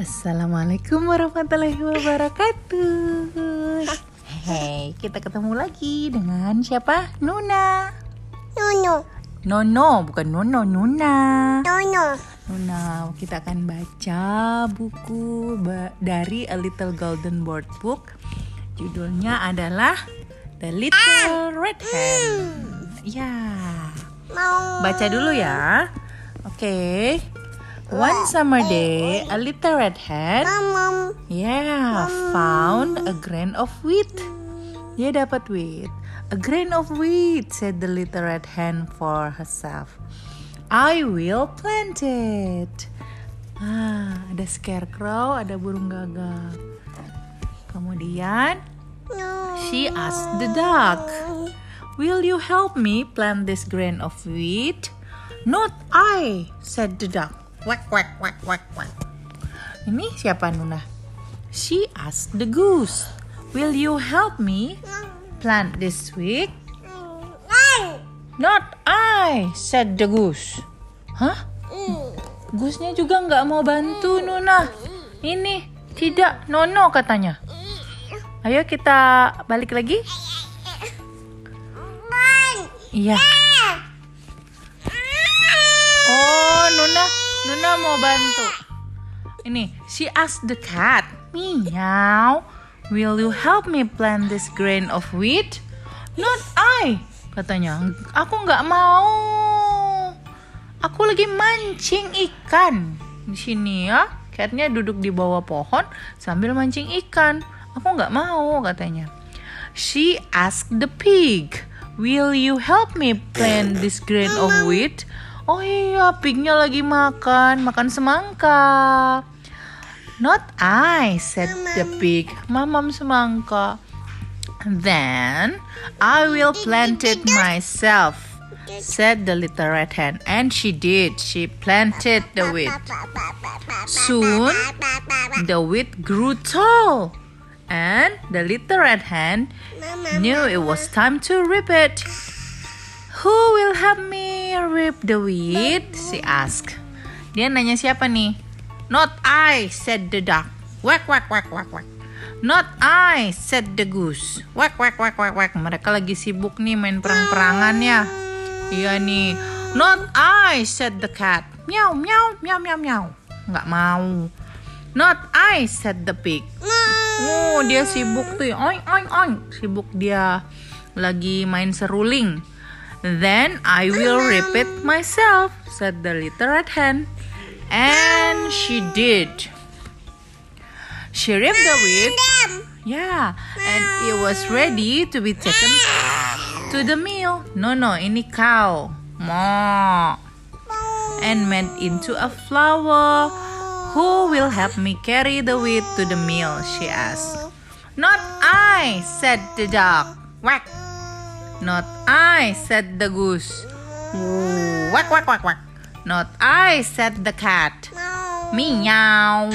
Assalamualaikum warahmatullahi wabarakatuh. Hey, kita ketemu lagi dengan siapa? Nuna. Nono, Nono, bukan Nono, Nuna. Nono, Nuna, kita akan baca buku dari A Little Golden Board Book. Judulnya adalah The Little Red Hen. Ya, mau baca dulu ya. Oke. One summer day, a little red hen Yeah, found a grain of wheat. Dia dapat wheat. A grain of wheat, said the little red hen for herself. I will plant it. Ah, ada scarecrow, ada burung gagak. Kemudian, she asked the duck, Will you help me plant this grain of wheat? Not I, said the duck. Quack, quack, quack, quack, quack. Ini siapa Nuna? She asked the goose, Will you help me plant this wheat? Not I, said the goose. Hah? Goose-nya juga nggak mau bantu Nuna. Ini tidak nono katanya. Ayo kita balik lagi. Iya. Mau bantu. Ini, she asked the cat, Meow, will you help me plant this grain of wheat? Not I, katanya. Aku nggak mau. Aku lagi mancing ikan di sini ya. Catnya duduk di bawah pohon sambil mancing ikan. Aku nggak mau, katanya. She asked the pig, Will you help me plant this grain of wheat? Oh iya, pignya lagi makan, makan semangka. Not I, said the pig. Mamam semangka. Then I will plant it myself, said the little red hen. And she did. She planted the wheat. Soon the wheat grew tall, and the little red hen knew it was time to rip it. Who will help me rip the wheat? She asked. Dia nanya siapa nih? Not I, said the duck. Whack, whack, whack, whack, whack. Not I, said the goose. Whack, whack, whack, whack, whack. Mereka lagi sibuk nih main perang-perangan ya. Iya nih. Not I, said the cat. Meow, meow, meow, meow, meow. Nggak mau. Not I, said the pig. Oh, dia sibuk tuh. Oing, oing, oing. Sibuk dia lagi main seruling. Then I will rip it myself, said the little red hen. And she did. She ripped the wheat. Yeah, and it was ready to be taken to the mill. No, no, ini cow. Mo. And made into a flour. Who will help me carry the wheat to the mill? She asked. Not I, said the dog. Whack. Not I, said the goose. Ooh, Whack, whack, whack, whack. Not I, said the cat. Meow.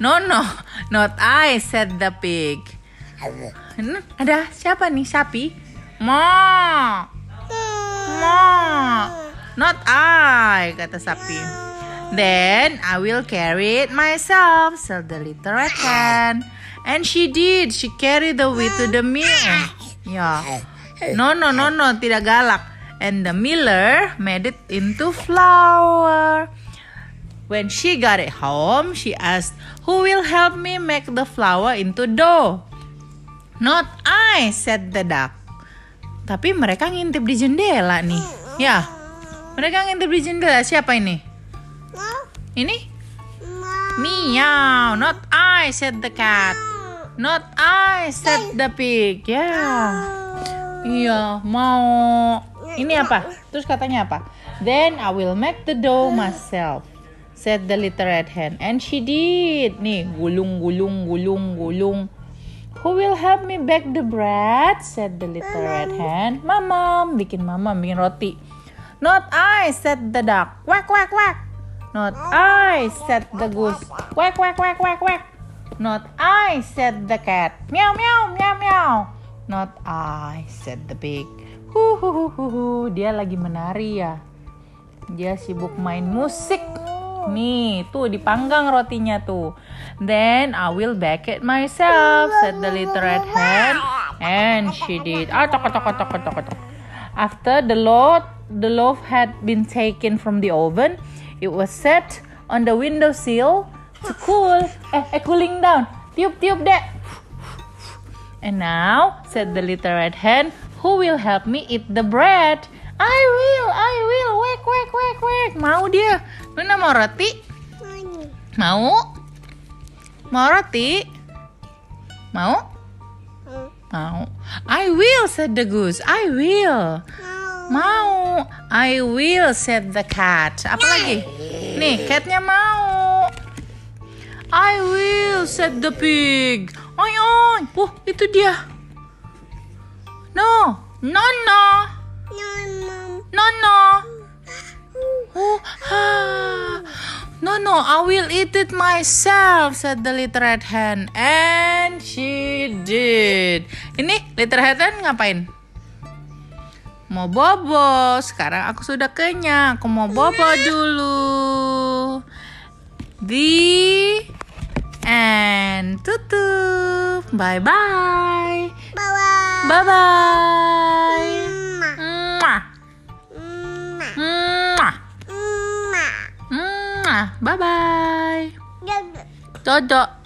No, no, not I, said the pig. Hmm, Ada siapa nih sapi? Mo. Mo. Not I, kata sapi. Then I will carry it myself, said the little red hen. And she did. She carried the wheat to the mill. Ya. No, no, no, no, tidak galak. And the miller made it into flour. When she got it home, she asked, Who will help me make the flour into dough? Not I, said the duck. Tapi mereka ngintip di jendela nih. Ya, mereka ngintip di jendela. Siapa ini? Ini? Meow. Not I, said the cat. Not I, said the pig. Ya. Iya, mau. Ini apa? Terus katanya apa? Then I will make the dough myself, said the little red hen. And she did. Nih, gulung, gulung, gulung, gulung. Who will help me bake the bread? said the little red hen. Mamam, bikin mamam, bikin roti. Not I, said the duck. Quack, quack, quack. Not I, said the goose. Quack, quack, quack, quack, quack. Not I, said the cat. Meow, meow, meow, meow. Not I, said the pig. Hu, hu, hu, hu, hu. Dia lagi menari ya. Dia sibuk main musik. Nih, tuh dipanggang rotinya tuh. Then I will bake it myself, said the little red hen. And she did. Ah, tok, tok, tok, tok, tok. After the loaf, the loaf had been taken from the oven, it was set on the windowsill to cool. Eh, eh, cooling down. Tiup, tiup, dek. And now, said the little red hen, who will help me eat the bread? I will, I will, wek, wek, wek, wek. Mau dia. Luna mau roti? Mau. Mau? Roti? Mau? Mau. I will, said the goose. I will. Mau. I will, said the cat. Apa lagi? Nih, catnya mau. I will, said the pig. Oi, oi. Wah, itu dia. No. No, no. No, mom. No, no. Oh. No, no, I will eat it myself, said the little red hen. And she did. Ini little red hen ngapain? Mau bobo. Sekarang aku sudah kenyang. Aku mau bobo dulu. The end. Tutup. Bye-bye. Bye-bye. Bye-bye. Mama. Mwah. Mama. Mwah. Mama. Mwah. Bye-bye. Dada. Dodo.